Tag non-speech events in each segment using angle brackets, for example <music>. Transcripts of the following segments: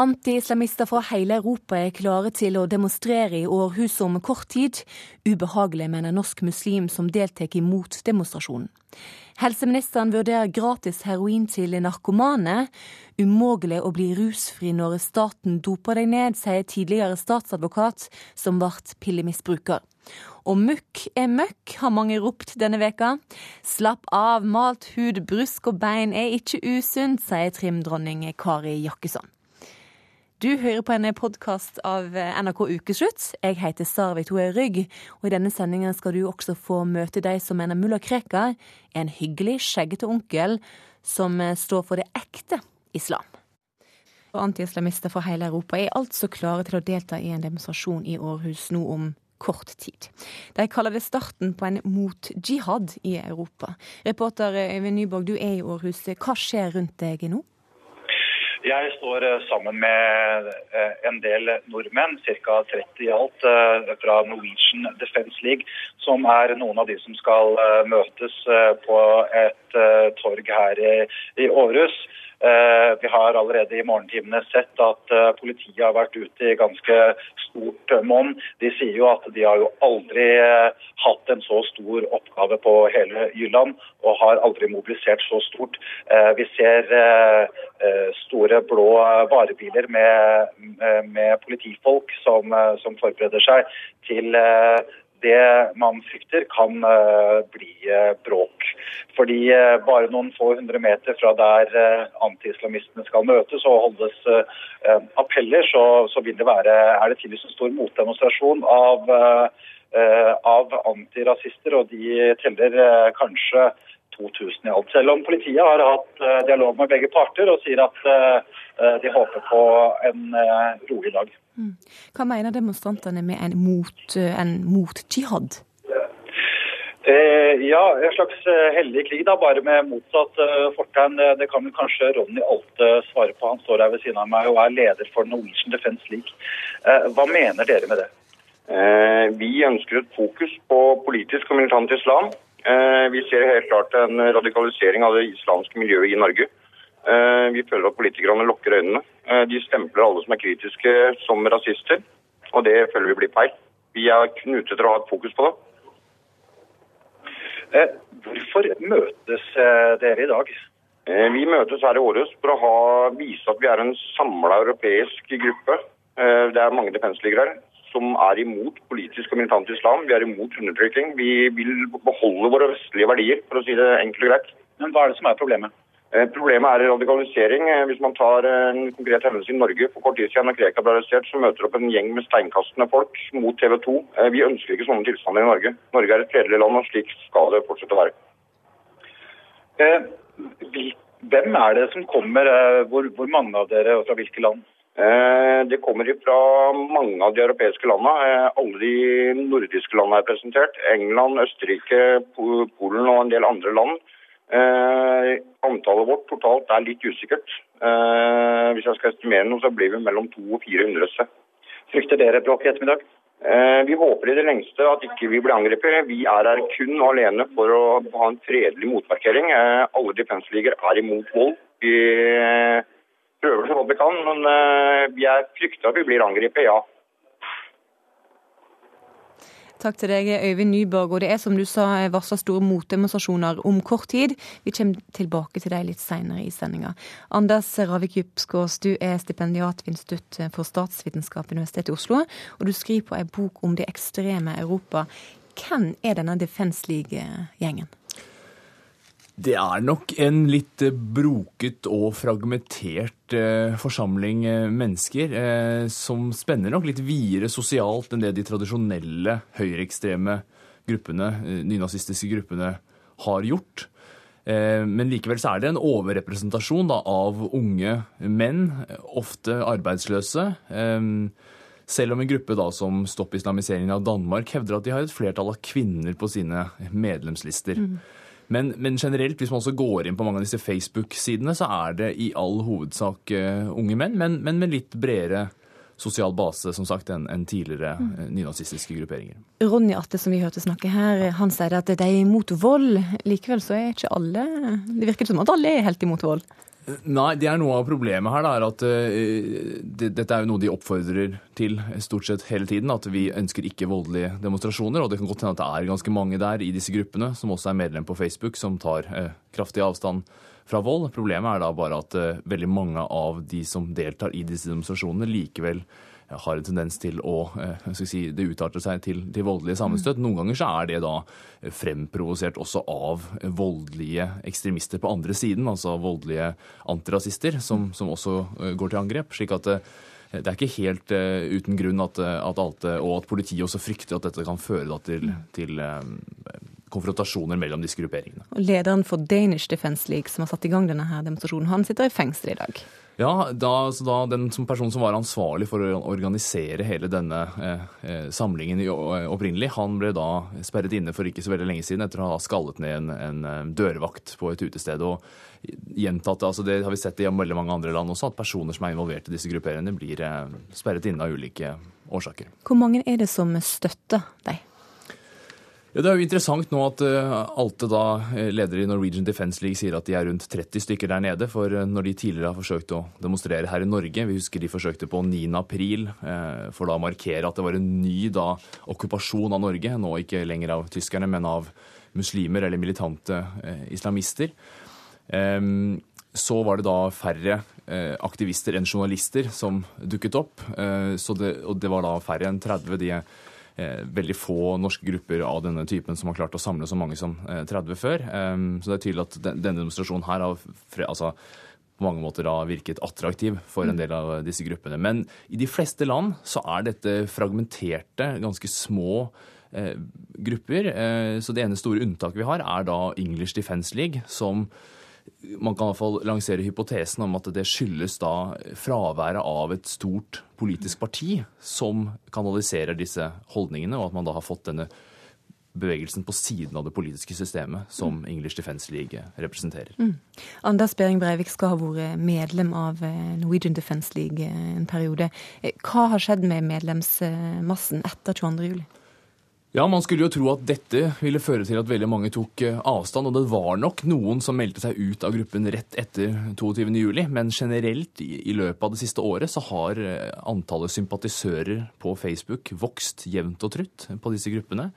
Anti-islamister fra hele Europa er klare til å demonstrere i Århus om kort tid. Ubehagelig, mener norsk muslim som deltar i motdemonstrasjonen. Helseministeren vurderer gratis heroin til narkomane. Umulig å bli rusfri når staten doper deg ned, sier tidligere statsadvokat som ble pillemisbruker. Og møkk er møkk, har mange ropt denne veka. Slapp av, malt hud, brusk og bein er ikke usunt, sier trimdronning Kari Jakkesson. Du hører på en podkast av NRK Ukeslutt. Jeg heter Sarvit Hoe Rygg, og i denne sendingen skal du også få møte de som mener mulla Krekar er en hyggelig, skjeggete onkel som står for det ekte islam. Antiislamister fra hele Europa er altså klare til å delta i en demonstrasjon i Århus nå om kort tid. De kaller det starten på en mot-jihad i Europa. Reporter Øyvind Nyborg, du er i Århus. Hva skjer rundt deg nå? Jeg står eh, sammen med eh, en del nordmenn, ca. 30 i alt, eh, fra Norwegian Defence League, som er noen av de som skal møtes på et torg her i Århus. Eh, vi har allerede i morgentimene sett at eh, politiet har vært ute i ganske stort eh, monn. De sier jo at de har jo aldri hatt en så stor oppgave på hele Jylland, og har aldri mobilisert så stort. Vi ser store blå varebiler med, med politifolk som, som forbereder seg til det man frykter kan uh, bli uh, bråk. Fordi uh, bare noen få hundre meter fra der antiislamistene skal møtes og holdes appeller, så, så, vil det være, er det tidligst en stor motdemonstrasjon av, av antirasister. Og de teller kanskje 2000 i alt. Selv om politiet har hatt dialog med begge parter og sier at de håper på en rolig dag. Mm. Hva mener demonstrantene med en mot, en mot jihad? Eh, ja, en slags eh, hellig krig, da, bare med motsatt fortegn. Det kan vel kanskje Ronny Alte svare på. Han står her ved siden av meg og er leder for Norwegian Defence League. Hva mener dere med det? Vi ønsker et fokus på politisk og militant islam. Vi ser helt klart en radikalisering av det islamske miljøet i Norge. vi føler at politikerne lukker øynene. Eh, de stempler alle som er kritiske som rasister, og det føler vi blir feil. Vi er knutet til å ha et fokus på det. Eh, hvorfor møtes eh, dere i dag? Vi møtes her i Århus for å ha, vise at vi er en samla europeisk gruppe. Det er mange defensligere her som er imot politisk og militant islam. Vi er imot undertrykking. Vi vil beholde våre vestlige verdier, for å si det enkelt og greit. Men hva er det som er problemet? Eh, problemet er radikalisering. Eh, hvis man tar eh, en konkret hendelse i Norge for kort tid siden, da Krekar ble arrestert, så møter opp en gjeng med steinkastende folk mot TV 2. Vi ønsker ikke sånne tilstander i Norge. Norge er et fredelig land, og slik skal det fortsette å være. Hvem er det som kommer? Hvor, hvor mange av dere, og fra hvilke land? Det kommer fra mange av de europeiske landene. Alle de nordiske landene er presentert. England, Østerrike, Polen og en del andre land. Eh, antallet vårt totalt er litt usikkert. Eh, hvis jeg skal estimere noe, så blir vi mellom 200 og 400. Frykter dere bråk i ettermiddag? Eh, vi håper i det lengste at ikke vi blir angrepet. Vi er her kun alene for å ha en fredelig motmarkering. Eh, alle defenseliger er imot vold. Vi eh, prøver så godt vi kan, men jeg vi er frykter at vi blir angrepet, ja. Takk til deg, Øyvind Nyborg. Og det er som du sa, varsla store motdemonstrasjoner om kort tid. Vi kommer tilbake til deg litt seinere i sendinga. Anders Ravik Djupskås, du er stipendiat ved Institutt for statsvitenskap ved Universitetet i Oslo, og du skriver på ei bok om det ekstreme Europa. Hvem er denne Defence League-gjengen? Det er nok en litt eh, broket og fragmentert eh, forsamling eh, mennesker, som spenner nok litt videre sosialt enn det de tradisjonelle høyreekstreme gruppene, nynazistiske gruppene, har gjort. Men likevel så er det en overrepresentasjon da, av unge menn, ofte arbeidsløse. selv om en gruppe da, som Stopp islamiseringen av Danmark hevder at de har et flertall av kvinner på sine medlemslister. Mm. Men, men, generelt, hvis man også går inn på mange av disse Facebook-sidene, så er det i all hovedsak uh, unge menn, men, men, med litt bredere sosial base som sagt, enn en tidligere mm. nynazistiske grupperinger. Ronny Atte, som vi hørte snakke her, han sier at de er imot vold. Likevel så er ikke alle Det virker som at alle er helt imot vold? Nei, det er noe av problemet her. Da, er at uh, det, Dette er jo noe de oppfordrer til stort sett hele tiden. At vi ønsker ikke voldelige demonstrasjoner. Og det kan godt hende at det er ganske mange der i disse gruppene som også er medlem på Facebook, som tar uh, kraftig avstand fra vold. Problemet er da bare at uh, veldig mange av de som deltar i disse demonstrasjonene, likevel har en tendens til å eh, si, det utarter seg til, til voldelige sammenstøt. Noen ganger så er det da fremprovosert også av voldelige ekstremister på andre siden, altså voldelige antirasister, som, som også eh, går til angrep. slik at eh, det er ikke helt uh, uten grunn at, at Alte og at politiet også frykter at dette kan føre da, til, til um, konfrontasjoner mellom disse grupperingene. Og lederen for Danish Defence League, som har satt i gang denne her demonstrasjonen, han sitter i fengsel i dag. Ja, da, så da den som personen som var ansvarlig for å organisere hele denne eh, eh samlingen eh, opprinnelig, han ble da sperret inne for ikke så veldig lenge siden etter å ha skallet ned en, en eh, dørvakt på et utested. og gjentatt, altså Det har vi sett i veldig mange andre land også, at personer som er involvert i disse grupperingene, blir eh, sperret inne av ulike årsaker. Hvor mange er det som støtter deg? Ja, Det er jo interessant nå at uh, Alte, da, eh, leder i Norwegian Defence League, sier at de er rundt 30 stykker der nede. For uh, når de tidligere har forsøkt å demonstrere her i Norge Vi husker de forsøkte på 9. april uh, for da å markere at det var en ny da, okkupasjon av Norge. Nå ikke lenger av tyskerne, men av muslimer eller militante islamister. Um, så var det da færre aktivister enn journalister som dukket opp. Det, og det var da færre enn 30. de Eh, veldig få norske grupper av denne typen som har klart å samle så mange som 30 eh, før. Så det er tydelig at denne demonstrasjonen her har altså, på mange måter har virket attraktiv for en del av disse gruppene. Men i de fleste land så er dette fragmenterte, ganske små eh, grupper. Eh, så det ene store unntaket vi har, er da English Defence League, som man kan i hvert fall lansere hypotesen om at det skyldes da fraværet av et stort politisk parti som kanaliserer disse holdningene, og at man da har fått denne bevegelsen på siden av det politiske systemet som English Defence League representerer. Mm. Anders Behring Breivik skal ha vært medlem av eh, Norwegian Defence League eh, en periode. Eh, hva har skjedd med medlemsmassen etter 22.07? Ja, Man skulle jo tro at dette ville føre til at veldig mange tok eh, avstand. Og det var nok noen som meldte seg ut av gruppen rett etter 22.07. Men generelt i løpet av det siste året så har eh, antallet sympatisører på Facebook vokst jevnt og trutt på disse gruppene.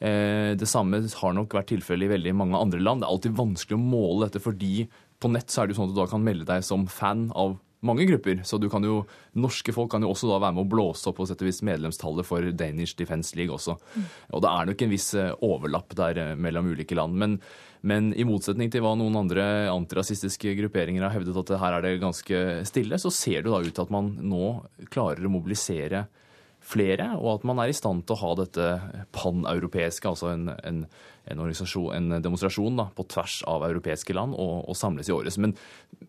Eh, det samme har nok vært tilfellet i veldig mange andre land. Det er alltid vanskelig å måle dette, fordi på nett så er det jo sånn at du da kan melde deg som fan av mange grupper. Så du kan jo, norske folk kan jo også da være med å blåse opp på sett og vis medlemstallet for Danish Defence League også. Og det er nok en viss eh, overlapp der eh, mellom ulike land. Men, men, i motsetning til hva noen andre antirasistiske grupperinger har hevdet at her er det ganske stille, så ser det da ut til at man nå klarer å mobilisere flere, og at man er i stand til å ha dette paneuropeiske, altså en, en en, en demonstrasjon da, på tvers av europeiske land og, og, samles i året. Men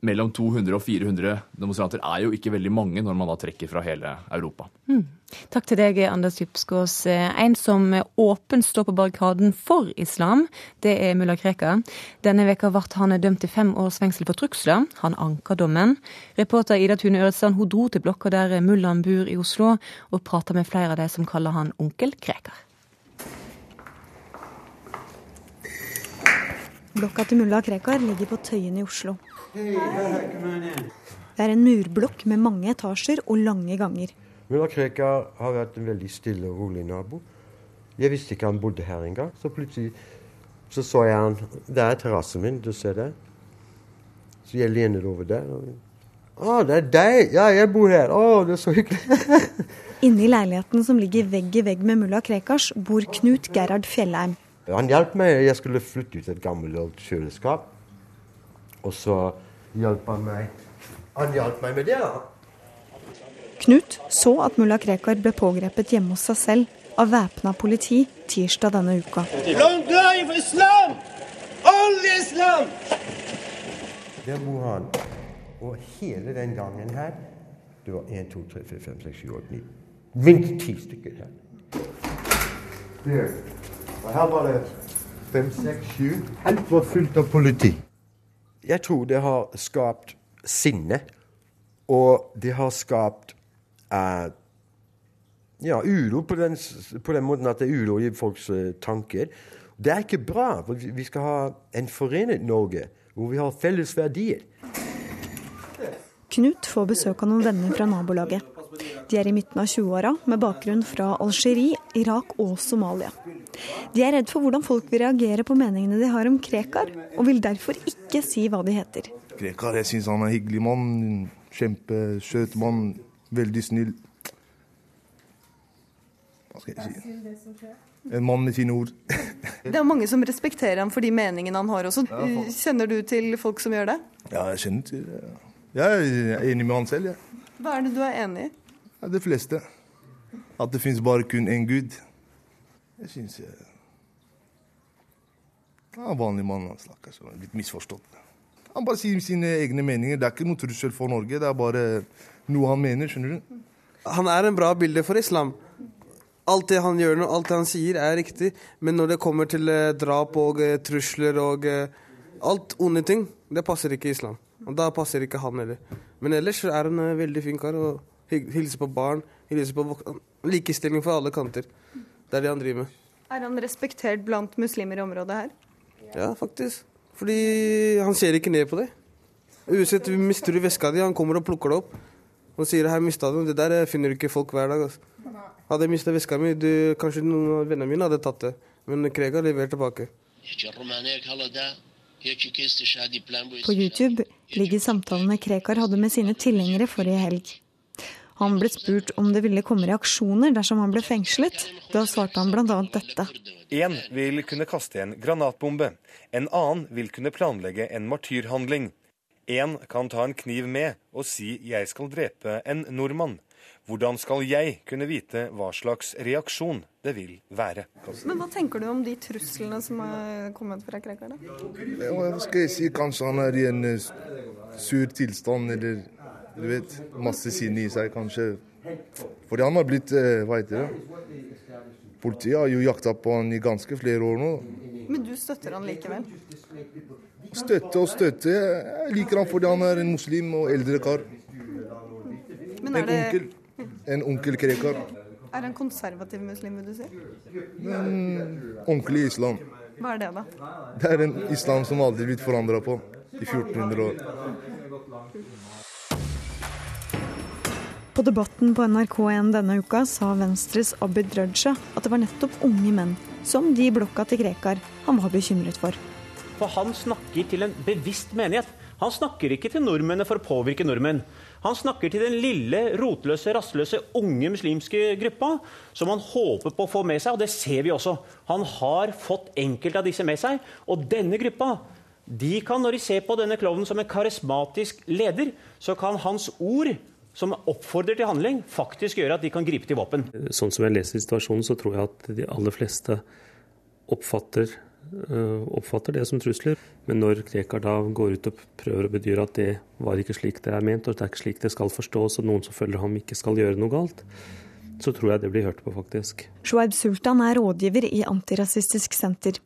mellom 200 og 400 demonstranter er jo ikke veldig mange når man da trekker fra hele Europa. Mm. Takk til deg, Anders Djupskås. En som åpent står på barrikaden for islam, det er mulla Krekar. Denne veka ble han dømt til fem års fengsel for trusler. Han anka dommen. Reporter Ida Tune Øretsland hun dro til blokka der mullaen bor i Oslo, og prata med flere av de som kaller han onkel Krekar. Blokka til mulla Krekar ligger på Tøyen i Oslo. Det er en murblokk med mange etasjer og lange ganger. Mulla Krekar har vært en veldig stille og rolig nabo. Jeg visste ikke han bodde her engang. Så plutselig så, så jeg han Det er terrassen min, du ser det. Så jeg lener over der. Å, det er deg! Ja, jeg bor her. Å, det er så hyggelig. <laughs> Inne i leiligheten som ligger vegg i vegg med mulla Krekars, bor Knut Gerhard Fjellheim. Han hjalp meg. Jeg skulle flytte ut et gammelt kjøleskap. Og så hjalp han meg Han hjalp meg med det, da. Knut så at mulla Krekar ble pågrepet hjemme hos seg selv av væpna politi tirsdag denne uka. Langt vei for islam! Alle islam! Der bor han. Og hele den gangen her Det var 1, 2, 3, 4, 5, 6, 7, 8, 9 Minst ti stykker her. Der. Og her var det fem, seks, sju. Alt var fullt av politi. Jeg tror det har skapt sinne, og det har skapt eh, ja, uro på den, på den, måten at det er uro i folks eh, tanker. Det er ikke bra. for Vi skal ha en forenet Norge hvor vi har felles verdier. Knut får besøk av noen venner fra nabolaget. De er i midten av 20-åra, med bakgrunn fra Algerie, Irak og Somalia. De er redd for hvordan folk vil reagere på meningene de har om Krekar, og vil derfor ikke si hva de heter. Krekar, jeg syns han er en hyggelig mann. Kjempesøt mann. Veldig snill. Hva skal jeg si? En mann med fine ord. <laughs> det er mange som respekterer ham for de meningene han har også. Kjenner du til folk som gjør det? Ja, jeg kjenner til det. Jeg er enig med han selv, jeg. Ja. Hva er det du er enig i? Ja, det fleste. At det fins bare kun én gud. Jeg syns jeg ja, Vanlig mann, stakkars. Litt misforstått. Han bare sier sine egne meninger. Det er ikke noe trussel for Norge, det er bare noe han mener. skjønner du? Han er en bra bilde for islam. Alt det han gjør, alt det han sier, er riktig. Men når det kommer til eh, drap og eh, trusler og eh, alt onde ting, det passer ikke islam. Og da passer ikke han heller. Men ellers er han en veldig fin kar. og Hilser på barn. Hilser på Likestilling for alle kanter. Det er det han driver med. Er han respektert blant muslimer i området her? Ja, faktisk. Fordi han ser ikke ned på det. Uansett mister du veska di, han kommer og plukker det opp. Og sier 'her mista du'. Det der finner du ikke folk hver dag. Altså. Hadde jeg mista veska mi, du, kanskje noen av vennene mine hadde tatt det. Men Krega leverer tilbake. På YouTube ligger samtalene Krekar hadde med sine tilhengere forrige helg. Han ble spurt om det ville komme reaksjoner dersom han ble fengslet. Da svarte han bl.a. dette. Én vil kunne kaste en granatbombe. En annen vil kunne planlegge en martyrhandling. Én kan ta en kniv med og si 'jeg skal drepe en nordmann'. Hvordan skal jeg kunne vite hva slags reaksjon det vil være? Men Hva tenker du om de truslene som er kommet fra krekerne? Hva skal jeg si? Kanskje han er i en eh, sur tilstand, eller du vet, masse sinne i seg, kanskje. Fordi han har blitt eh, Hva heter det? Politiet har jo jakta på han i ganske flere år nå. Men du støtter han likevel? Støtte og støtte. Jeg liker han fordi han er en muslim og eldre kar. Men er en onkel. En onkel Krekar. Er han konservativ muslim, vil du si? Men ordentlig islam. Hva er det, da? Det er en islam som aldri blitt forandra på i 1400 år. På Debatten på NRK1 denne uka sa Venstres Abid Raja at det var nettopp unge menn, som de i blokka til Krekar, han var bekymret for. For han snakker til en bevisst menighet. Han snakker ikke til nordmennene for å påvirke nordmenn. Han snakker til den lille, rotløse, rastløse, unge muslimske gruppa som han håper på å få med seg, og det ser vi også. Han har fått enkelte av disse med seg, og denne gruppa de kan, når de ser på denne klovnen som en karismatisk leder, så kan hans ord som oppfordrer til handling, faktisk gjør at de kan gripe til våpen. Sånn som jeg leser situasjonen, så tror jeg at de aller fleste oppfatter, uh, oppfatter det som trusler. Men når Krekar da går ut og prøver å bedyre at det var ikke slik det er ment, og det er ikke slik det skal forstås, og noen som følger ham ikke skal gjøre noe galt, så tror jeg det blir hørt på, faktisk. Shoaib Sultan er rådgiver i Antirasistisk Senter.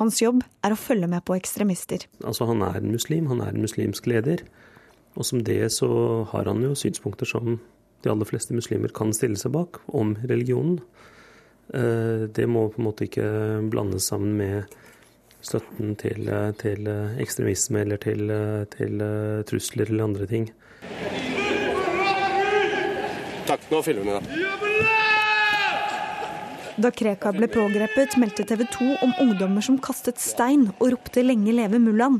Hans jobb er å følge med på ekstremister. Altså, han er en muslim, han er en muslimsk leder. Og som det så har han jo synspunkter som de aller fleste muslimer kan stille seg bak, om religionen. Eh, det må på en måte ikke blandes sammen med støtten til, til ekstremisme eller til, til, trusler eller andre ting. Takk, nå filmer vi, da. Da Krekar ble pågrepet, meldte TV 2 om ungdommer som kastet stein og ropte 'lenge leve mullaen'.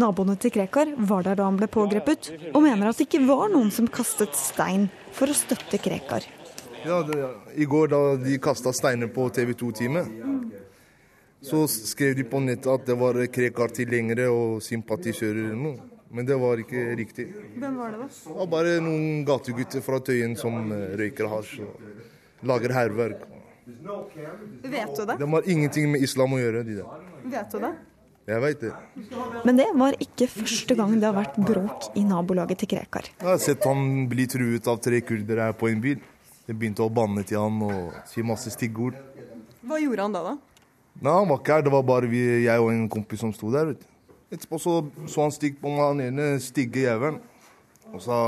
Naboene til Krekar var der da han ble pågrepet, og mener at det ikke var noen som kastet stein for å støtte Krekar. Ja, det, I går da de kasta steiner på TV 2-teamet, så skrev de på nettet at det var Krekar-tilhengere og sympatisører. eller noe. Men det var ikke riktig. Hvem var det, da? Det var bare noen gategutter fra Tøyen som eh, røyker hasj og lager hærverk. Vet du det? De har ingenting med islam å gjøre, de der. Vet du det? Jeg veit det. Men det var ikke første gang det har vært bråk i nabolaget til Krekar. Jeg har sett han bli truet av tre kurdere her på en bil. De begynte å banne til han og si masse stiggord. Hva gjorde han da, da? Nei, Han var ikke her, det var bare vi, jeg og en kompis som sto der. vet du. Etterpå så, så han stygt på meg, han ene stygge jævelen, og sa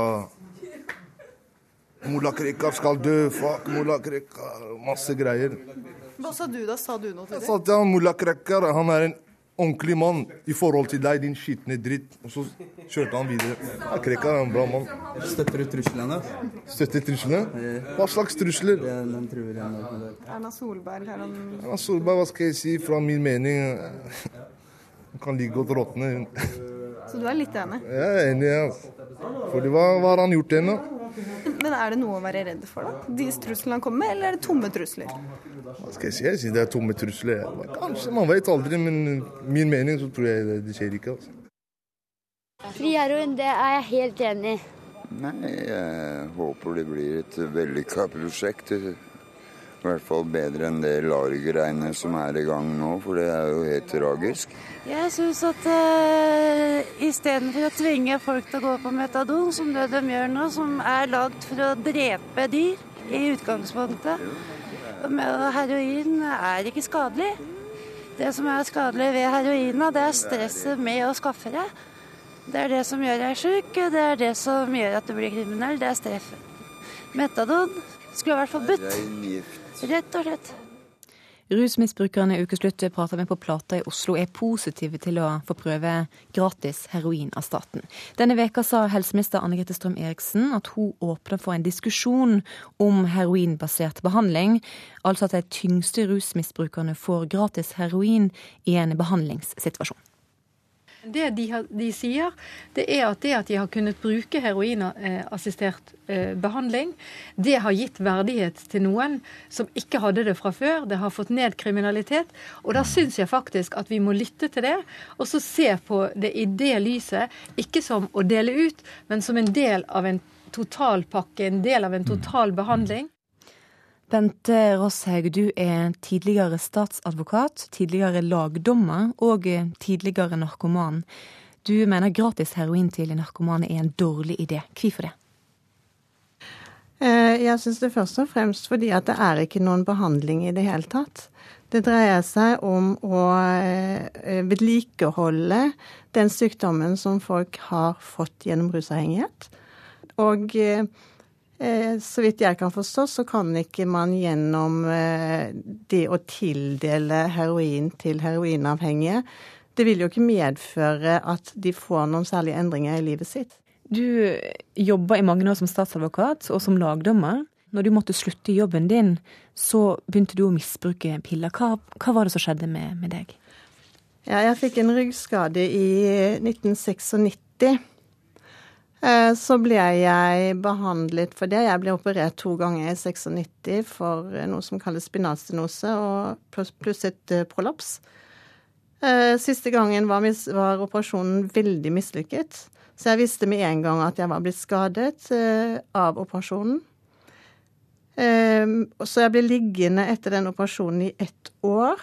Mulla Krekar skal dø, fuck Mulla Krekar, masse greier. Hva sa du da? Sa du noe til Jeg sa til han Mulla Krekar, han er en ordentlig mann i forhold til deg, din skitne dritt. Og så kjørte han videre. Ja, Krekar er en bra mann. Støtter du truslene? Støtter truslene? Hva slags trusler? Erna Solberg har han Erna Solberg, hva skal jeg si, fra min mening Hun kan like godt råtne. Så du er litt enig? Jeg er enig, ja. Fordi hva, hva har han gjort ennå? <laughs> Men er det noe å være redd for, da? De truslene han kommer med, eller er det tomme trusler? Hva skal jeg si? Jeg sier det er tomme trusler. Kanskje, man vet aldri, men min mening så tror jeg det, det skjer ikke. altså. Fri heroin, det er jeg helt enig i. Nei, jeg håper det blir et vellykka prosjekt. I hvert fall bedre enn det Largreiene som er i gang nå, for det er jo helt tragisk. Jeg syns at eh, istedenfor å tvinge folk til å gå på metadon, som det de gjør nå, som er lagd for å drepe dyr i utgangspunktet med Heroin er ikke skadelig. Det som er skadelig ved heroina, det er stresset med å skaffe det. Det er det som gjør deg sjuk, det er det som gjør at du blir kriminell. Det er streff. Metadon skulle vært forbudt. Rett og slett. Rusmisbrukerne Ukeslutt prater med på Plata i Oslo er positive til å få prøve gratis heroin av staten. Denne veka sa helseminister Anne Grete Strøm Eriksen at hun åpner for en diskusjon om heroinbasert behandling, altså at de tyngste rusmisbrukerne får gratis heroin i en behandlingssituasjon. Det de, har, de, sier, det er at det at de har kunnet bruke heroinassistert eh, behandling, det har gitt verdighet til noen som ikke hadde det fra før. Det har fått ned kriminalitet. Og da syns jeg faktisk at vi må lytte til det, og så se på det i det lyset. Ikke som å dele ut, men som en del av en totalpakke, en del av en total behandling. Bente Rosshaug, du er tidligere statsadvokat, tidligere lagdommer og tidligere narkoman. Du mener gratis heroin til narkomane er en dårlig idé. Hvorfor det? Eh, jeg syns det først og fremst fordi at det er ikke noen behandling i det hele tatt. Det dreier seg om å eh, vedlikeholde den sykdommen som folk har fått gjennom rusavhengighet. Og eh, så vidt jeg kan forstå, så kan ikke man gjennom eh, det å tildele heroin til heroinavhengige Det vil jo ikke medføre at de får noen særlige endringer i livet sitt. Du jobba i mange år som statsadvokat og som lagdommer. Når du måtte slutte i jobben din, så begynte du å misbruke piller. Hva, hva var det som skjedde med, med deg? Ja, jeg fikk en ryggskade i 1996. Eh, så ble jeg behandlet for det. Jeg ble operert to ganger i 96 for noe som kalles spinalstenose, pluss et eh, prolaps. Eh, siste gangen var, var operasjonen veldig mislykket, så jeg visste med en gang at jeg var blitt skadet av operasjonen. Så jeg ble liggende etter den operasjonen i ett år,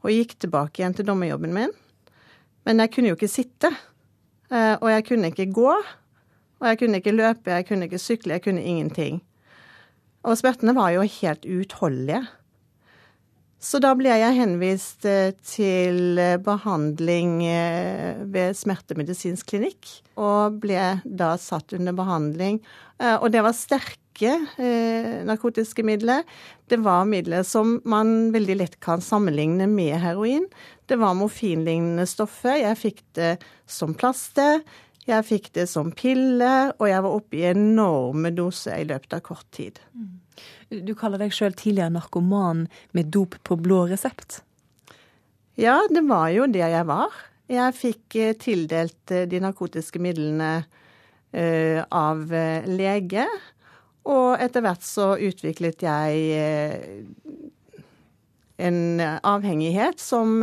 og gikk tilbake igjen til dommerjobben min. Men jeg kunne jo ikke sitte, og jeg kunne ikke gå. Og jeg kunne ikke løpe, jeg kunne ikke sykle, jeg kunne ingenting. Og smertene var jo helt uutholdelige. Så da ble jeg henvist eh, til eh, behandling eh, ved smertemedisinsk klinikk, og ble da satt under behandling. Og det var sterke narkotiske midler. Det var midler som man veldig lett kan sammenligne med heroin. Det var morfinlignende stoffer. Jeg fikk det som plaster. Jeg fikk det som pille, og jeg var oppe i enorme doser i løpet av kort tid. Mm. Du kaller deg sjøl tidligere narkoman med dop på blå resept? Ja, det var jo det jeg var. Jeg fikk eh, tildelt eh, de narkotiske midlene uh, av lege. Og etter hvert så utviklet jeg en avhengighet som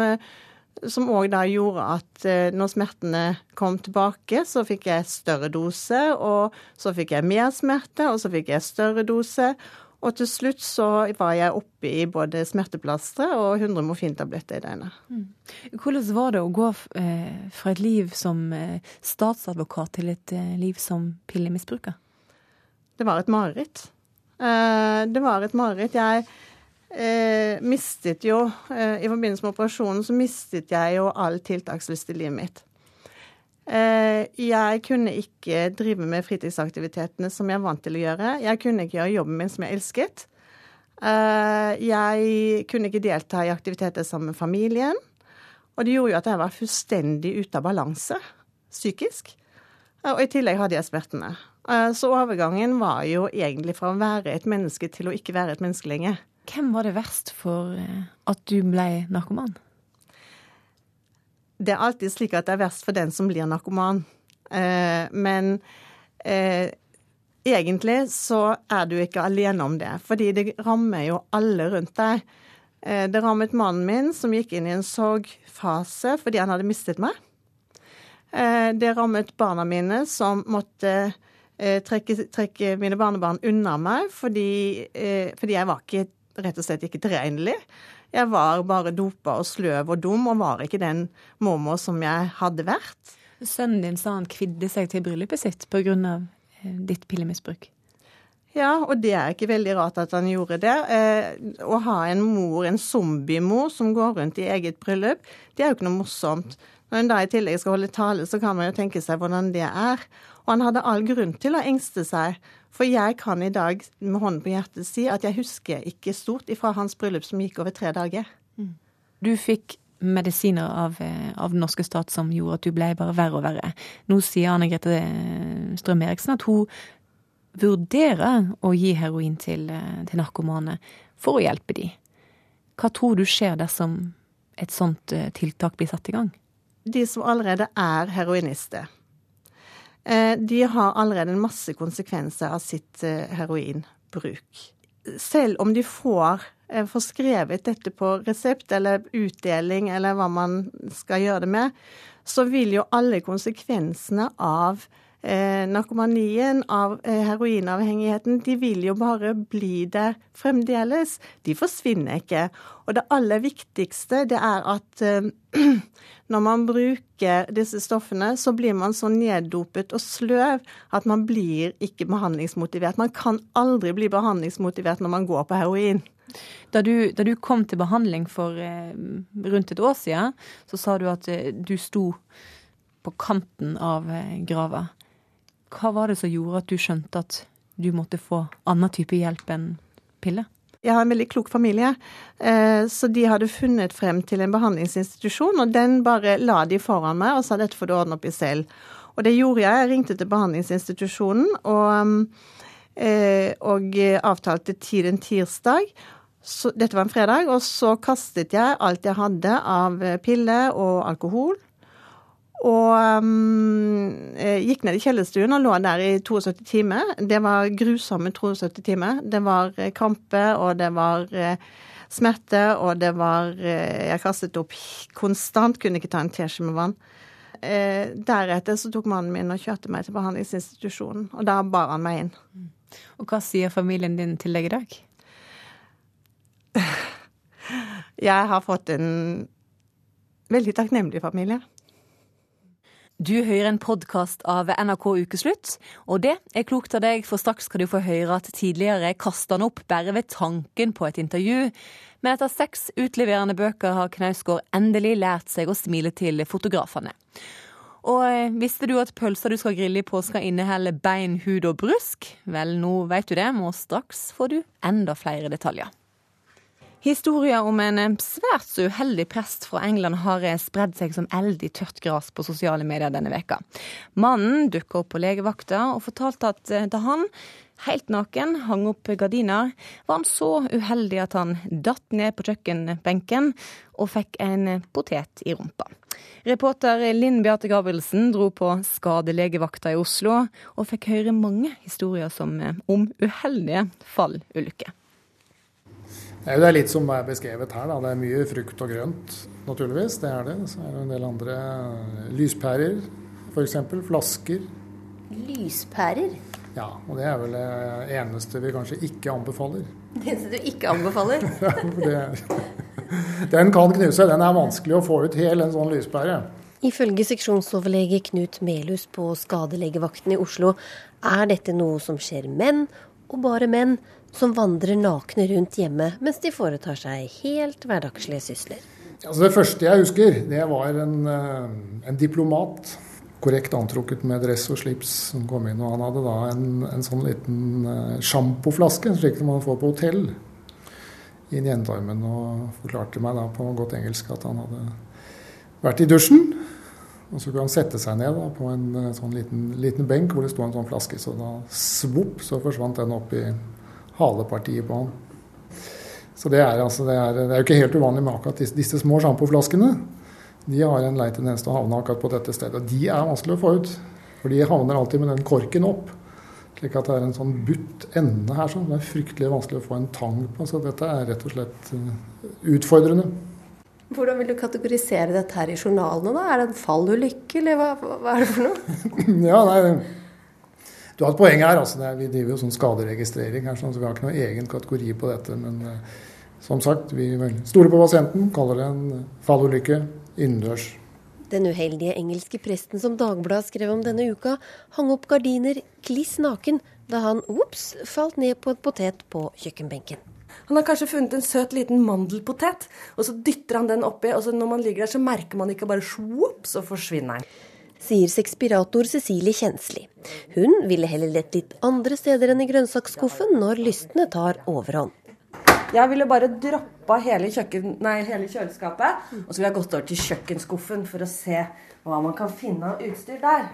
som òg da gjorde at eh, når smertene kom tilbake, så fikk jeg større dose, og så fikk jeg mer smerte, og så fikk jeg større dose. Og til slutt så var jeg oppe i både smerteplastre og 100 morfintabletter i døgnet. Mm. Hvordan var det å gå eh, fra et liv som eh, statsadvokat til et liv som pillemisbruker? Det var et mareritt. Det var et mareritt. Jeg eh, mistet jo eh, I forbindelse med operasjonen så mistet jeg jo all tiltakslyst i livet mitt. Eh, jeg kunne ikke drive med fritidsaktivitetene som jeg er vant til å gjøre. Jeg kunne ikke gjøre jobben min som jeg elsket. Eh, jeg kunne ikke delta i aktiviteter sammen med familien. Og det gjorde jo at jeg var fullstendig ute av balanse psykisk. Og i tillegg hadde jeg smertene. Eh, så overgangen var jo egentlig fra å være et menneske til å ikke være et menneske lenger. Hvem var det verst for eh, at du ble narkoman? Det er alltid slik at det er verst for den som blir narkoman. Eh, men egentlig så er du ikke alene om det, fordi det rammer jo alle rundt deg. Det rammet mannen min, som gikk inn i en sorgfase fordi han hadde mistet meg. Det rammet barna mine, som måtte Eh, trekke, trekke, mine barnebarn unna meg fordi, eh, fordi, jeg var ikke, rett og slett ikke tilregnelig. Jeg var bare dopa og sløv og dum, og var ikke den mormor som jeg hadde vært. Sønnen din sa han kvidde seg til bryllupet sitt pga. Eh, ditt pillemisbruk. Ja, og det er ikke veldig rart at han gjorde det. Eh, å ha en mor, en zombiemor, som går rundt i eget bryllup, det er jo ikke noe morsomt. Når en da i tillegg skal holde tale, så kan man jo tenke seg hvordan det er. Og han hadde all grunn til å engste seg. For jeg kan i dag med hånden på hjertet si at jeg husker ikke stort ifra hans bryllup som gikk over tre dager. Mm. Du fikk medisiner av, eh, av, den norske stat som gjorde at du ble bare verre og verre. Nå sier Anne Grete eh, Strøm Eriksen at hun vurderer å gi heroin til, eh, til narkomane for å hjelpe de. Hva tror du skjer dersom et sånt tiltak blir satt i gang? De som allerede er heroinister, de har allerede en masse konsekvenser av sitt eh, heroinbruk. Selv om de får eh, forskrevet dette på resept eller utdeling eller hva man skal gjøre det med, så vil jo alle konsekvensene av eh, narkomanien, av eh, heroinavhengigheten, de vil jo bare bli der fremdeles. De forsvinner ikke. Og det aller viktigste det er at eh, <clears throat> når man bruker disse stoffene, så blir man så neddopet og sløv at man blir ikke behandlingsmotivert. Man kan aldri bli behandlingsmotivert når man går på heroin. Da du, da du kom til behandling for eh, rundt et år siden, så sa du at eh, du sto på kanten av eh, grava. Hva var det som gjorde at du skjønte at du måtte få annen type hjelp enn piller? Jeg har en veldig klok familie, eh, så de hadde funnet frem til en behandlingsinstitusjon, og den bare la de foran meg og sa dette får du ordne opp i selv. Og det gjorde jeg. Jeg ringte til behandlingsinstitusjonen og, eh, og avtalte tid en tirsdag. Så, dette var en fredag, og så kastet jeg alt jeg hadde av piller og alkohol og um, gikk ned i kjellerstuen og lå der i 72 timer. Det var grusomme 72 timer. Det var eh, krampe, og det var uh, smerte, og det var uh, Jeg kastet opp konstant, kunne ikke ta en teskje med vann. Uh, deretter så tok mannen min og kjørte meg til behandlingsinstitusjonen, og da bar han meg inn. Og hva sier familien din til deg i dag? <laughs> Jeg har fått en veldig takknemlig familie. Du hører en podkast av NRK Ukeslutt, og det er klokt av deg, for straks skal du få høre at tidligere kasta han opp bare ved tanken på et intervju. Men etter seks utleverende bøker har Knausgård endelig lært seg å smile til fotografene. Og eh, visste du at pølser du skal grille i påska inneholder bein, hud og brusk? Vel, nå vet du det, og straks får du enda flere detaljer. Historier om en eh, svært så uheldig prest fra England har eh, spredd seg som eld i tørt gras på sosiale medier denne veka. Mannen dukka opp på legevakta og fortalte at eh, da han, helt naken, hang opp gardiner, var han så uheldig at han datt ned på kjøkkenbenken og fikk en potet i rumpa. Reporter Linn Beate Gabrielsen dro på skadelegevakta i Oslo og fikk høre mange historier om uheldige fallulykker. Det er litt som er beskrevet her. Da. Det er mye frukt og grønt, naturligvis. Det er det. Så er det en del andre lyspærer, f.eks. Flasker. Lyspærer? Ja, og det er vel det eneste vi kanskje ikke anbefaler. <laughs> Det eneste du ikke anbefaler? <laughs> ja, for det, den kan knuse. Den er vanskelig å få ut hel, en sånn lyspære. Ifølge seksjonsoverlege Knut Melhus på skadelegevakten i Oslo er dette noe som skjer menn, og bare menn, som vandrer nakne rundt hjemme mens de foretar seg helt hverdagslige sysler. Altså det første jeg husker, det var en, eh, en, diplomat. Korrekt antrukket med dress og slips som kom inn. Og han hadde da en, en sånn liten uh, sjampoflaske, slik man får på hotell, inn i endetarmen. Og forklarte meg da på godt engelsk at han hadde vært i dusjen. Og så kunne han sette seg ned da, på en eh, sånn liten, liten, benk hvor det sto en sånn flaske. Så da svopp, så forsvant den opp i halepartiet på han. Så det er, altså, det er, det er jo ikke helt uvanlig med akkurat disse, disse små sjampoflaskene. De har en lei tendens til å havne akkurat på dette stedet. Og de er vanskelig å få ut. For de havner alltid med den korken opp. Slik at det er en sånn butt ende her som det er fryktelig vanskelig å få en tang på. Så dette er rett og slett eh, utfordrende. Hvordan vil du kategorisere dette her i journalene? da? Er det en fallulykke, eller hva, hva, er det for noe? <laughs> ja, nei, Du har et poeng her. altså er, Vi driver jo sånn skaderegistrering her, sånn, så vi har ikke noen egen kategori på dette. Men uh, som sagt, vi stoler på pasienten, kaller det en fallulykke innendørs. Den uheldige engelske presten som Dagbladet skrev om denne uka, hang opp gardiner kliss naken da han ops, falt ned på en potet på kjøkkenbenken. Han har kanskje funnet en søt liten mandelpotet, og så dytter han den oppi, og så når man ligger der, så merker man ikke bare svopp, så forsvinner den. Sier sekspirator Cecilie Kjensli. Hun ville heller lett litt andre steder enn i grønnsaksskuffen når lystne tar overhånd. Jeg ville bare droppa hele, nei, hele kjøleskapet, og så ville jeg gått over til kjøkkenskuffen for å se hva man kan finne av utstyr der.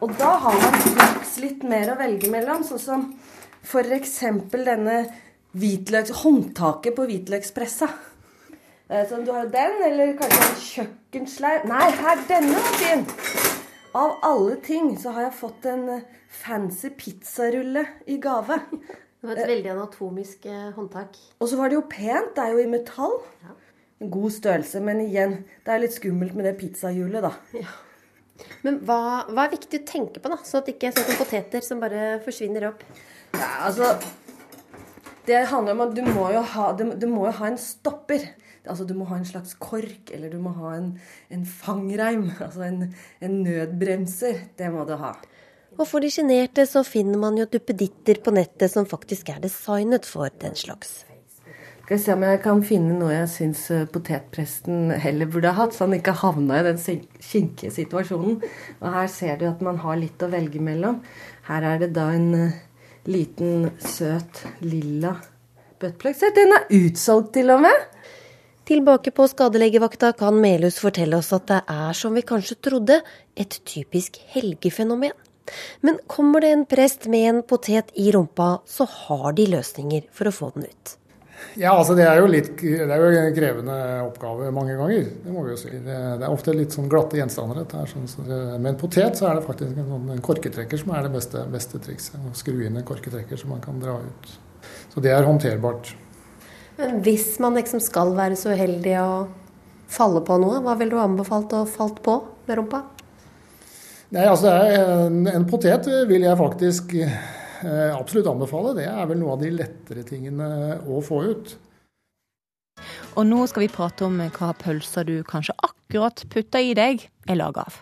Og da har man straks litt mer å velge mellom, sånn som f.eks. denne håndtaket på hvitløkspressa. Eh, så du har jo den, eller kanskje en kjøkkensleiv Nei, her, denne var fin! Av alle ting så har jeg fått en fancy pizzarulle i gave. Det var et veldig anatomisk eh, håndtak. Og så var det jo pent. Det er jo i metall. Ja. En god størrelse. Men igjen, det er litt skummelt med det pizzahjulet, da. Ja. Men hva, hva, er viktig å tenke på, da? Sånn at det ikke er sånn poteter som bare forsvinner opp? Ja, altså Det handler om at du må jo ha, du, du må jo ha en stopper. Altså Du må ha en slags kork, eller du må ha en, en fangreim. <laughs> Altså en, en nødbremser. Det må du ha. Og for de sjenerte så finner man jo duppeditter på nettet som faktisk er designet for den slags. Skal vi se om jeg kan finne noe jeg syns eh, potetpresten heller burde ha hatt, så han ikke havna i den kinkige situasjonen. Og her ser du at man har litt å velge mellom. Her er det da en uh, liten, søt, lilla buttplug. Se, den er utsolgt til og med! Tilbake på skadelegevakta kan Melhus fortelle oss at det er, som vi kanskje trodde, et typisk helgefenomen. Men kommer det en prest med en potet i rumpa, så har de løsninger for å få den ut. Ja, altså Det er jo litt, det er jo en krevende oppgave mange ganger. Det må vi jo si. Det, det er ofte litt sånn glatte gjenstander. dette her. Sånn, så med en potet så er det faktisk en, sånn, en korketrekker som er det beste, beste trikset. Å skru inn en korketrekker som man kan dra ut. Så det er håndterbart. Men hvis man liksom skal være så uheldig å falle på noe, hva vil du anbefalt å falt på med rumpa? Nei, altså en, en, potet vil jeg faktisk eh, absolutt anbefale. Det er vel noe av de lettere tingene å få ut. Og nå skal vi prate om hva pølser du kanskje akkurat putter i deg, er laga av.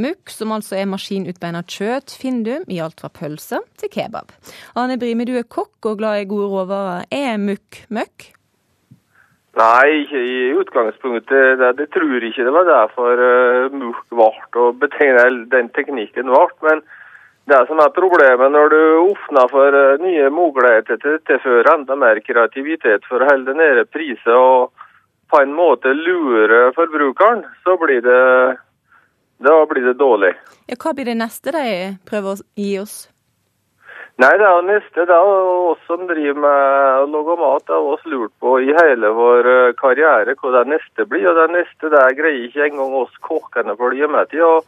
Mukk, som altså er maskinutbeina kjøtt, finner du i alt fra pølse til kebab. Arne Brimi, du er kokk og glad i gode råvarer. Er mukk møkk? Nei, i utgangspunktet. Det, det tror jeg ikke det var derfor uh, mukk ble å betegne den teknikken ble. Men det som er problemet når du åpner for uh, nye muligheter til å tilføre enda mer kreativitet for å holde nede priser og på en måte lure forbrukeren, så blir det, da blir det dårlig. Ja, hva blir det neste de prøver å gi oss? Nei, det er jo neste. Det er oss som driver med å lage mat. Det har oss lurt på i hele vår eh, karriere hva det neste blir. Og det neste det greier ikke engang oss kokkene følge med til.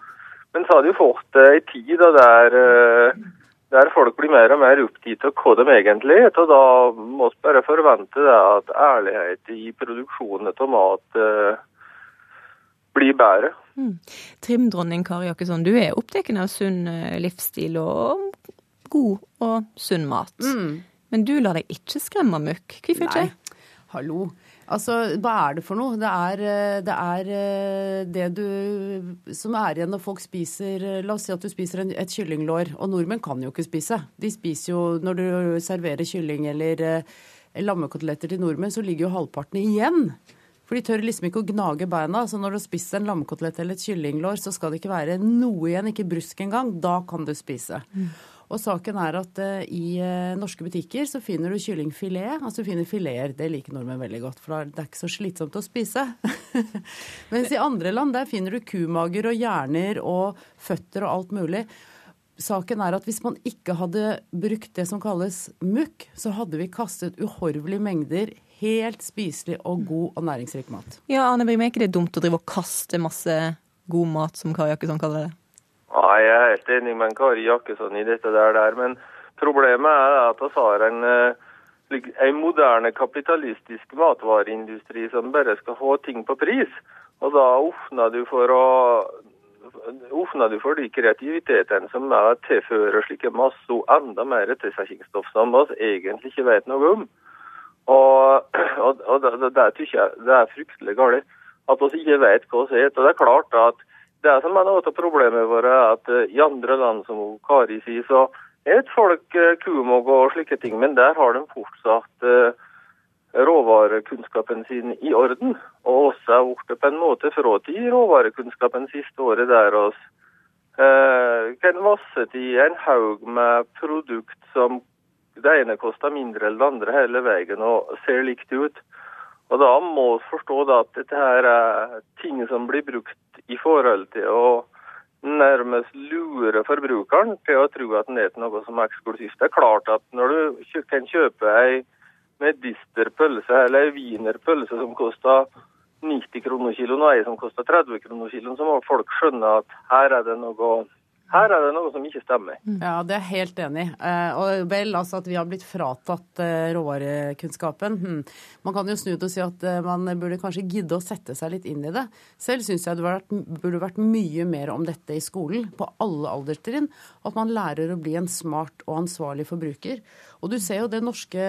men så har de fått ei tid der, eh, der folk blir mer og mer opptatt av hva de egentlig er. Og da må vi bare forvente det at ærlighet i produksjonen av mat eh, blir bedre. Mm. Trimdronning Kari Jakkesson, du er opptatt av sunn livsstil og god og sunn mat. Mm. Men du lar deg ikke skremme møkk. Hvorfor ikke? Nei. Hallo. Altså, hva er det for noe? Det er, eh, det er, eh, det du som er igjen når folk spiser La oss si at du spiser en, et kyllinglår, og nordmenn kan jo ikke spise. De spiser jo Når du serverer kylling eller eh, lammekoteletter til nordmenn, så ligger jo halvparten igjen. For de tør liksom ikke å gnage beina. Så når du har spist en lammekotelett eller et kyllinglår, så skal det ikke være noe igjen, ikke brusk engang. Da kan du spise. Mm. Og saken er at uh, i uh, norske butikker så finner du kyllingfilet. Altså du finner fileter. Det liker nordmenn veldig godt, for det er ikke så slitsomt å spise. <laughs> Mens i andre land der finner du kumager og hjerner og føtter og alt mulig. Saken er at hvis man ikke hadde brukt det som kalles mukk, så hadde vi kastet uhorvelige mengder helt spiselig og god og næringsrik mat. Ja, Arne Brime, er ikke det dumt å drive og kaste masse god mat, som Kari Jakkesson kaller det? Ja, jeg er helt enig med Kari Jakkesson i dette der, der. men problemet er at vi har en, eh, en moderne kapitalistisk matvareindustri som bare skal ha ting på pris. Og da åpner du for å åpner du for de kreativitetene som er tilfører slike masse enda mer tilsetningsstoff som vi egentlig ikke vet noe om. Og, og, og det, det, jeg det er fryktelig galt. At vi ikke vet hva vi er. Det er klart at det som er noe av problemet vårt, er at eh, i andre land, som Kari sier, så et folk eh, kumog og slike ting, men der har de fortsatt uh, råvarekunnskapen sin i orden. Og også er blitt på en måte fratatt råvarekunnskapen siste året der oss eh, kan vasse til en haug med produkt som det ene koster mindre enn det andre hele veien og ser likt ut. Og da må vi forstå at dette her er ting som blir brukt i forhold til å nærmest lure forbrukeren til å tro at den er noe som er eksklusivt. Det er klart at når du kan kjøpe ei medisterpølse eller ei wienerpølse som koster 90 kroner kiloen, og ei som koster 30 kroner kiloen, så må folk skjønne at her er det noe her er det noe som ikke stemmer. Mm. Ja, det er jeg helt enig i. Eh, og vel, altså at vi har blitt fratatt eh, råvarekunnskapen. Hm. Man kan jo snu det og si at eh, man burde kanskje gidde å sette seg litt inn i det. Selv syns jeg det burde vært mye mer om dette i skolen, på alle alderstrinn. At man lærer å bli en smart og ansvarlig forbruker. Og du ser jo det norske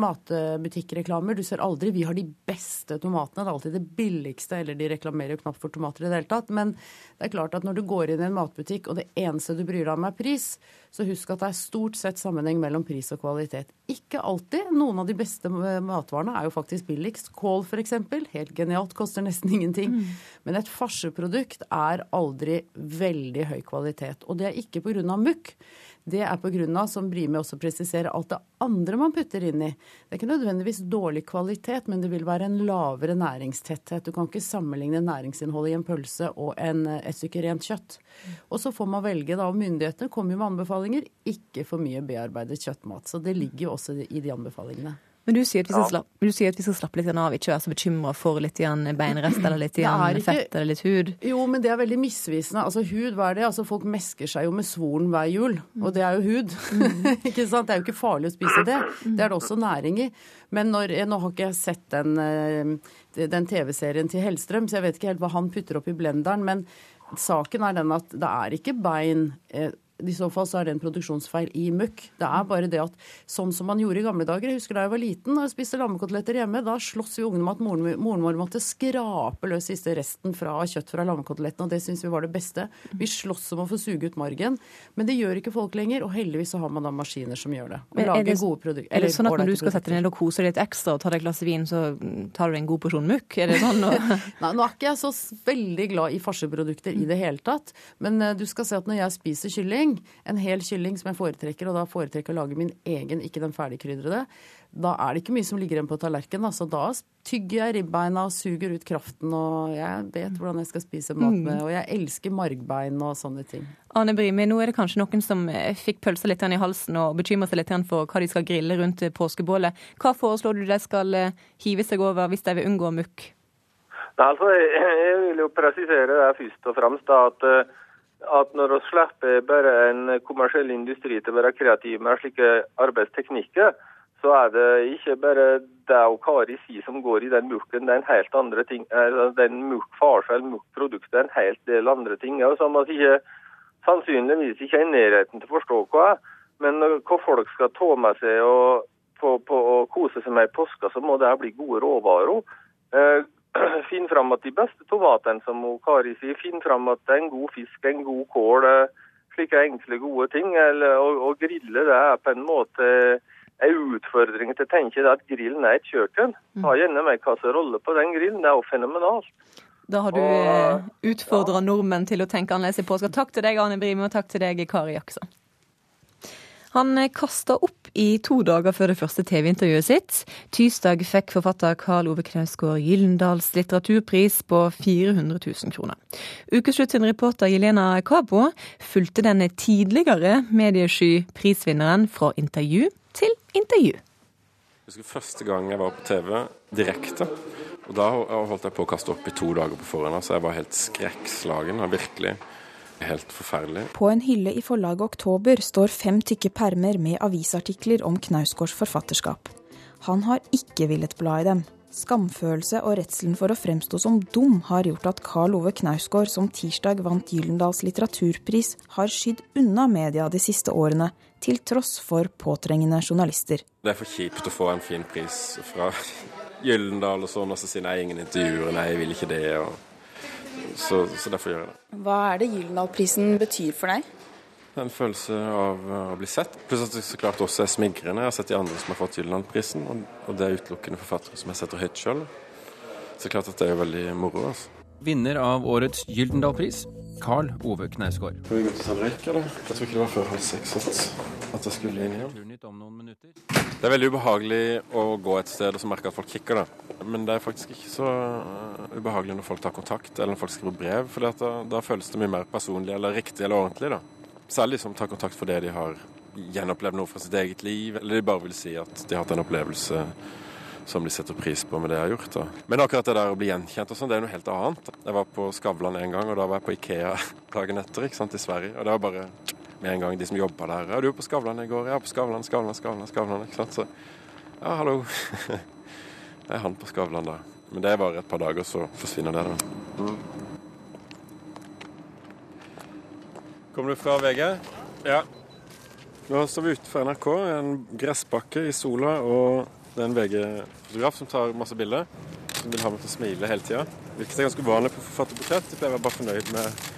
matbutikkreklamer. Du ser aldri vi har de beste tomatene. Det er alltid det billigste, eller de reklamerer jo knapt for tomater i det hele tatt. Men det er klart at når du går inn i en matbutikk, og det eneste du bryr deg om er pris, så husk at det er stort sett sammenheng mellom pris og kvalitet. Ikke alltid. Noen av de beste matvarene er jo faktisk billigst. Kål f.eks. Helt genialt, koster nesten ingenting. Mm. Men et farseprodukt er aldri veldig høy kvalitet. Og det er ikke pga. mukk det er pga., som Brime også presiserer, alt det andre man putter inn i. Det er ikke nødvendigvis dårlig kvalitet, men det vil være en lavere næringstetthet. Du kan ikke sammenligne næringsinnholdet i en pølse og en, et stykke rent kjøtt. Og så får man velge, da, og myndighetene kommer jo med anbefalinger, ikke for mye bearbeidet kjøttmat. Så det ligger jo også i de anbefalingene. Men du sier, ja. slappe, du sier, at vi skal slappe litt av, ikke være så bekymra for litt beinrest eller litt <clears throat> ikke, fett eller litt hud? Jo, men det er veldig misvisende. Altså hud, hva er det? Altså Folk mesker seg jo med svoren hver jul, og det er jo hud. Mm. <laughs> ikke sant? Det er jo ikke farlig å spise det. Det er det også næring i. Men når, nå har ikke jeg sett den, eh, den TV-serien til Hellstrøm, så jeg vet ikke helt hva han putter opp i blenderen. men saken er den at det er ikke bein eh, i så fall så er det en produksjonsfeil i møkk. Det er bare det at sånn som man gjorde i gamle dager Jeg husker da jeg var liten og spiste lammekoteletter hjemme. Da sloss vi ungene om at moren, vår måtte skrape løs siste resten fra kjøtt fra lammekotelettene, og det syns vi var det beste. Vi sloss om å få suge ut margen. Men det gjør ikke folk lenger, og heldigvis så har man da maskiner som gjør det. Og lager det, gode produkter. Er det sånn at når du skal sette deg ned og kose deg litt ekstra og ta deg et glass vin, så tar du en god porsjon møkk? Er det sånn? <laughs> Nei, nå er ikke jeg så veldig glad i farseprodukter i det hele tatt. Men uh, du skal se at når jeg spiser kylling kylling, en hel kylling som jeg foretrekker, og da foretrekker å lage min egen, ikke den ferdigkrydrede, da er det ikke mye som ligger igjen på tallerkenen. Altså, da tygger jeg ribbeina og suger ut kraften, og jeg vet hvordan jeg skal spise mat med, mm. og jeg elsker margbein og sånne ting. Arne Brimi, nå er det kanskje noen som eh, fikk pølsa litt i halsen og bekymrer seg litt for hva de skal grille rundt påskebålet. Hva foreslår du de skal eh, hive seg over hvis de vil unngå mukk? Altså, jeg vil jo presisere det først og fremst at eh, at når vi slipper bare en kommersiell industri til å være kreativ med slike arbeidsteknikker, så er det ikke bare det og Kari sier som går i den mulken, Det er en helt andre ting. Altså, den murkfarse eller murkproduktet er en helt del andre ting. Og som at ikke sannsynligvis ikke er i nærheten til å forstå hva er. Men hva folk skal ta med seg og på, på, og kose seg med i påska, så må det bli gode råvarer. Eh, <clears throat> Finn fram at de beste tomatene, som Kari sier, finn fram at det er en god fisk, en god kål. Slike enkle, gode ting. Eller, og, og, grille det er på en måte en utfordring til å tenke at grillen er et kjøkken. Ta Ha gjerne med kasserolle på den grillen. Det er jo fenomenalt. Da har du og, eh, utfordra ja. nordmenn til å tenke annerledes i påska. Takk til deg, Arne Brime, og takk til deg, Kari Jackson. Han kasta opp i to dager før det første TV-intervjuet sitt. Tirsdag fikk forfatter Karl Ove Knausgård Gyllendals litteraturpris på 400 000 kroner. Ukeslutt reporter Jelena Cabo fulgte denne tidligere mediesky prisvinneren fra intervju til intervju. Jeg husker første gang jeg var på TV direkte. Og Da holdt jeg på å kaste opp i to dager på forhånd. Så jeg var helt skrekkslagen. Virkelig helt forferdelig. På en hylle i forlaget Oktober står fem tykke permer med avisartikler om Knausgårds forfatterskap. Han har ikke villet bla i dem. Skamfølelse og redselen for å fremstå som dum har gjort at Karl Ove Knausgård, som tirsdag vant Gyllendals litteraturpris, har skydd unna media de siste årene, til tross for påtrengende journalister. Det er for kjipt å få en fin pris fra Gyllendal og sånn, og så sier nei, ingen intervjuer, nei, jeg vil ikke det. og så, så, derfor gjør jeg det. Hva er det Gyldendal-prisen betyr for deg? En følelse av å bli sett. Pluss at det så klart også er smigrende. Jeg har sett de andre som har fått Gyldendal-prisen, og det er utelukkende forfattere som jeg setter høyt sjøl. Så klart at det er veldig moro. altså. Vinner av årets Gyldendal-pris, Carl Ove Knausgård. Skal vi gå til røyk, eller? Jeg tror ikke det var før halv seks at jeg skulle inn igjen. Det er veldig ubehagelig å gå et sted og så merke at folk kikker. da. Men det er faktisk ikke så uh, ubehagelig når folk tar kontakt eller når folk skriver brev. For da, da, føles det mye mer personlig eller riktig eller ordentlig. da. Særlig som tar kontakt fordi de har gjenopplevd noe fra sitt eget liv, eller de bare vil si at de har hatt en opplevelse som de setter pris på med det jeg har gjort. da. Men akkurat det der å bli gjenkjent og sånn, det er noe helt annet. Jeg var på Skavlan en gang, og da var jeg på Ikea <laughs> dagen etter ikke sant, i Sverige. Og det var bare med en gang de som jobber der. 'Ja, du var på Skavlan i går.' 'Ja, på Skavlan, Skavlan, Skavlan.' Skavlan, ikke sant? Så ja, hallo. <laughs> det er han på Skavlan, da. Men det er bare et par dager, så forsvinner det. da. Mm. Kommer du fra VG? Ja. Nå står vi utenfor NRK, en gressbakke i sola, og det er en VG-fotograf som tar masse bilder. Som vil ha meg til å smile hele tida. Hvilket er ganske uvanlig på forfatterportrett. Jeg pleier å være bare fornøyd med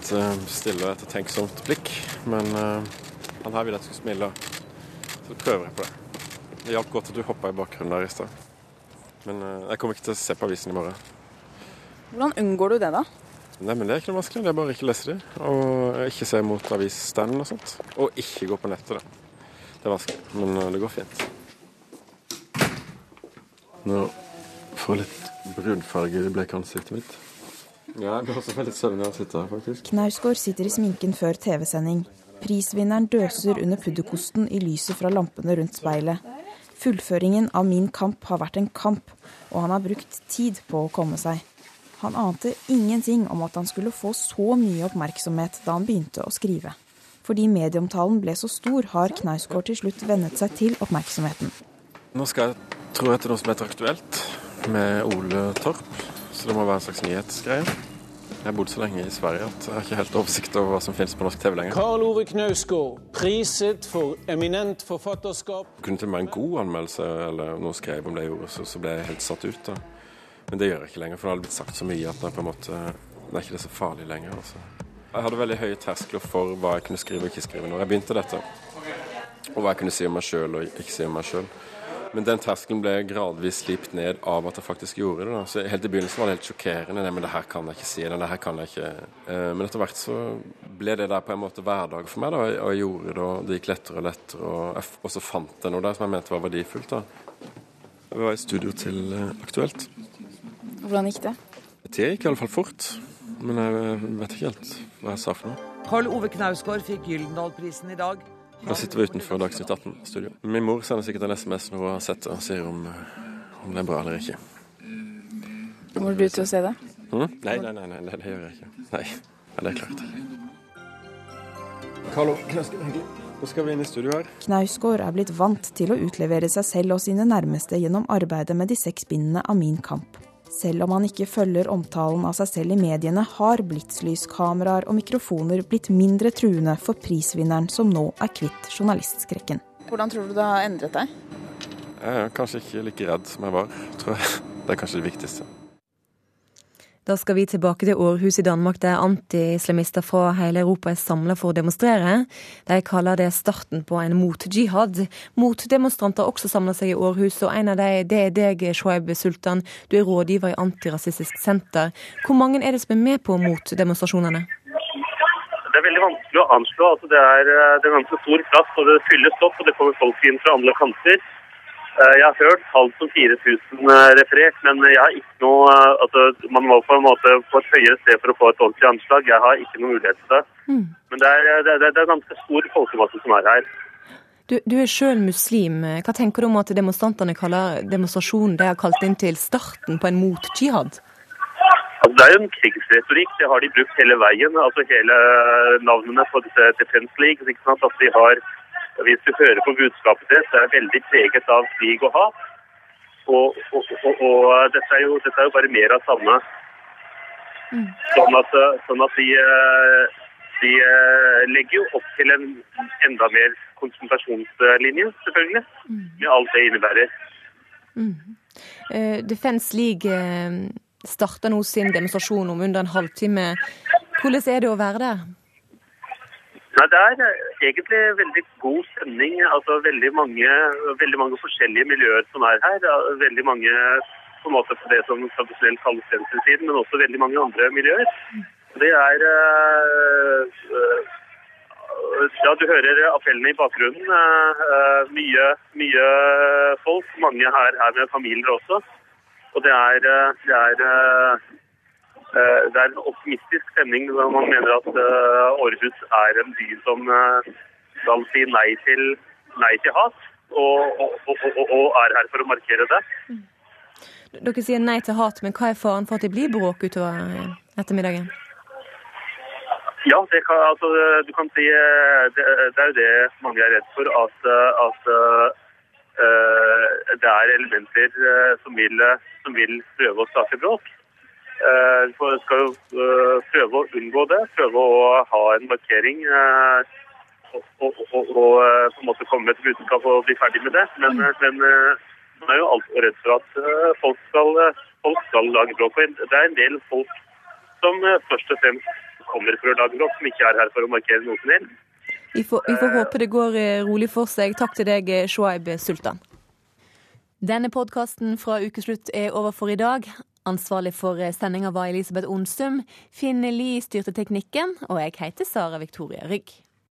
et uh, stille og ettertenksomt blikk. Men uh, han her ville at jeg skulle smile. Så prøver jeg på det. Det hjalp godt at du hoppa i bakgrunnen der i stad. Men uh, jeg kommer ikke til å se på avisen i morgen. Hvordan unngår du det, da? Nei, men Det er ikke noe vanskelig. Det er bare ikke lese dem. Og ikke se mot avisstanden og sånt. Og ikke gå på nettet, da. Det er vanskelig, men det går fint. Nå får jeg litt brunfarge i blekansiktet mitt. Ja, jeg blir også veldig søvnig av å sitte her, faktisk. Knausgård sitter i sminken før TV-sending. Prisvinneren døser under pudderkosten i lyset fra lampene rundt speilet. Fullføringen av Min kamp har vært en kamp, og han har brukt tid på å komme seg. Han ante ingenting om at han skulle få så mye oppmerksomhet da han begynte å skrive. Fordi medieomtalen ble så stor, har Knausgård til slutt vennet seg til oppmerksomheten. Nå skal jeg tro etter noe som heter Aktuelt, med Ole Torp. Så det må være en slags nyhetsgreie. Jeg har bodd så lenge i Sverige at jeg har ikke helt oversikt over hva som finnes på norsk TV lenger. Karl Ove Knausgård, priset for eminent forfatterskap. Kunne til og med en god anmeldelse eller noe skrev om det jeg gjorde, så, så ble jeg helt satt ut. da. Men det gjør jeg ikke lenger, for det hadde blitt sagt så mye at det, på en måte, det er ikke det så farlig lenger. altså. Jeg hadde veldig høye terskler for hva jeg kunne skrive og ikke skrive når jeg begynte dette. Og hva jeg kunne si om meg sjøl og ikke si om meg sjøl. Men den terskelen ble gradvis slipt ned av at jeg faktisk gjorde det. Da. Så Helt i begynnelsen var det helt sjokkerende. Nei, men det her kan jeg ikke si. Det her kan jeg ikke. Eh, men etter hvert så ble det der på en måte hverdag for meg. da, Og jeg gjorde det, og det gikk lettere og lettere. Og, så fant jeg noe der som jeg mente var verdifullt. da. Vi var i studio til eh, Aktuelt. Hvordan gikk det? Det gikk iallfall fort. Men jeg vet ikke helt hva jeg sa for noe. Karl Ove Knausgård fikk Gyldendal-prisen i dag. Da sitter vi utenfor Dagsnytt 18-studio. Min mor sender sikkert en SMS når hun har sett det, og sier om, om det er bra eller ikke. Kommer du til å se det? Mm? Nei, nei, nei, nei, det gjør jeg ikke. Nei, ja, det er klart. Hallo. <clears throat> Nå skal vi inn i studio her. Knausgård er blitt vant til å utlevere seg selv og sine nærmeste gjennom arbeidet med de seks bindene av Min kamp. Selv om han ikke følger omtalen av seg selv i mediene, har blitslyskameraer og mikrofoner blitt mindre truende for prisvinneren som nå er kvitt journalistskrekken. Hvordan tror du det har endret deg? Jeg er kanskje ikke like redd som jeg var, tror jeg. Det er kanskje det viktigste. Da skal vi tilbake til Århus i Danmark, der anti-islamister fra hele Europa er samla for å demonstrere. De kaller det starten på en mot-jihad. Motdemonstranter også samler seg i Århus, og en av dem det er deg, Shoaib Sultan. Du er rådgiver i Antirasistisk Senter. Hvor mange er det som er med på motdemonstrasjonene? Det er veldig vanskelig å anslå. Altså, det, er, eh, det er ganske stor plass, og det fylles opp. og Det kommer folk inn fra alle kanter. Eh, Jeg har hørt tall som 4000 eh, referert, men jeg har ikke noe altså, Man må på en måte på et høyere sted for å få et ordentlig anslag. Jeg har ikke noen mulighet til det. Mm. Men det er, det, er, det er ganske stor folkemasse som er her. Du, du er sjøl muslim. Hva tenker du om at demonstrantene kaller demonstrasjonen de har kalt inn til starten på en mot-jihad? Altså, det er jo en krigsretorikk. Det har de brukt hele veien. altså Hele navnene på disse Defense League. Ikke sant? At de har, hvis du hører på budskapet deres, det er veldig preget av krig og hat. Og, og, og, og dette, er jo, dette, er jo, bare mer av samme. Sånn at, sånn at de, de, legger jo opp til en enda mer konsentrasjonslinje, selvfølgelig. Med alt det innebærer. Mm. Uh, Defense League starter nå sin demonstrasjon om under en halvtime. Hvordan er det å være der? Nei, Det er egentlig veldig god stemning. altså Veldig mange, veldig mange forskjellige miljøer som er her. Veldig mange på en måte på det som tradisjonelt kalles venstresiden, men også veldig mange andre miljøer. Det er Ja, du hører appellene i bakgrunnen. Mye, mye folk. Mange her, her med familier også. Og det er, det er, det er en optimistisk stemning når man mener at Århus er en by som skal si nei til, nei til hat, og, og, og, og, er her for å markere det. Dere sier nei til hat, men hva er faren for at det blir bråk utover ettermiddagen? Ja, det kan, altså, du kan si det, det er jo det mange er redd for, at, at uh, det er elementer som, vil, som, vil, prøve å starte bråk. Uh, vi skal jo prøve å unngå det, prøve å ha en markering og, og, og, og, på en måte komme med et budskap og bli ferdig med det. Men, men man er jo alltid redd for at folk skal, folk skal lage bråk. Det er en del folk som først og fremst kommer for å lage bråk, som ikke er her for å markere noe som helst. Vi får, vi får håpe det går rolig for seg. Takk til deg, Shoaib Sultan. Denne podkasten fra Ukeslutt er over for i dag. Ansvarlig for sendinga var Elisabeth Onsum. Finn Lie styrte teknikken, og jeg heter Sara Victoria Rygg.